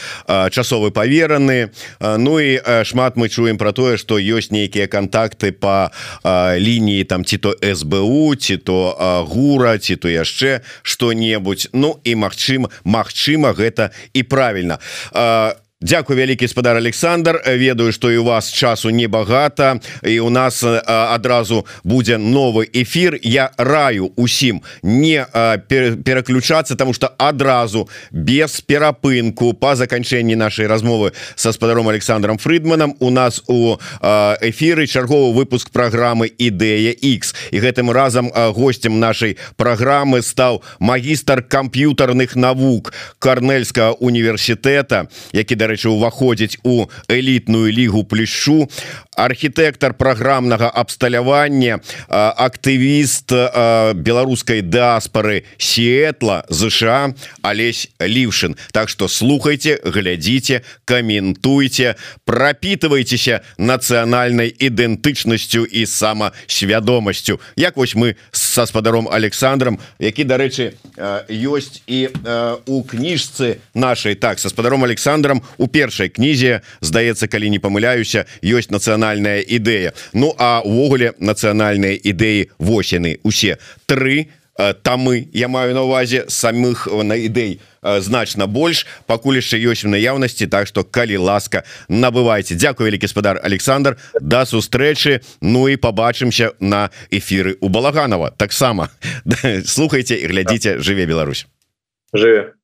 часовы павераны. Ну і шмат мы чуем про тое что ёсць нейкія контакты по лініі там ці то СБУ ці то гура ці то яшчэ что-небудзь Ну і Мачым Мачыма гэта і правильно а Дякую вялікі спадар Александр. Ведаю что і у вас часу небагата і у нас адразу будзе новы эфир я раю усім не пераключацца тому что адразу без перапынку по заканчэнні нашай размовы со спадаром Александром Фридманом у нас у эфиры чарговы выпуск программы ідэя X і гэтым разам гостем нашай программы стаў магістр камп'ютарных навук карнельскага універсітэта які да дарэчы уваходзіць у элітную лігу плешшу архітэктар праграмнага абсталявання актывіст беларускай дыаспары сетла ЗША Алесь ліўшин Так что слухайте глядзіце каментуйте пропитывайтеся нацыянальнай ідэнтычнасцю і самасвядомасцю. Як вось мы со спадаром Александром які дарэчы ёсць і у кніжцы нашай. Так со спадаром Александром у першай кнізе здаецца калі не памыляюся ёсць нацыянальная нацыянальная ідэя Ну а увогуле нацыянальныя ідэі восены усе тры тамы я маю на увазе самых на ідэй значна больш пакуль яшчэ ёсць у наяўнасці Так что калі ласка набывайце Дякую вялікі спадар Александр да сустрэчы Ну і побачымся на эфиры у балаганова. Таксама *laughs* слухайте і глядзіце жыве Беларусь жыве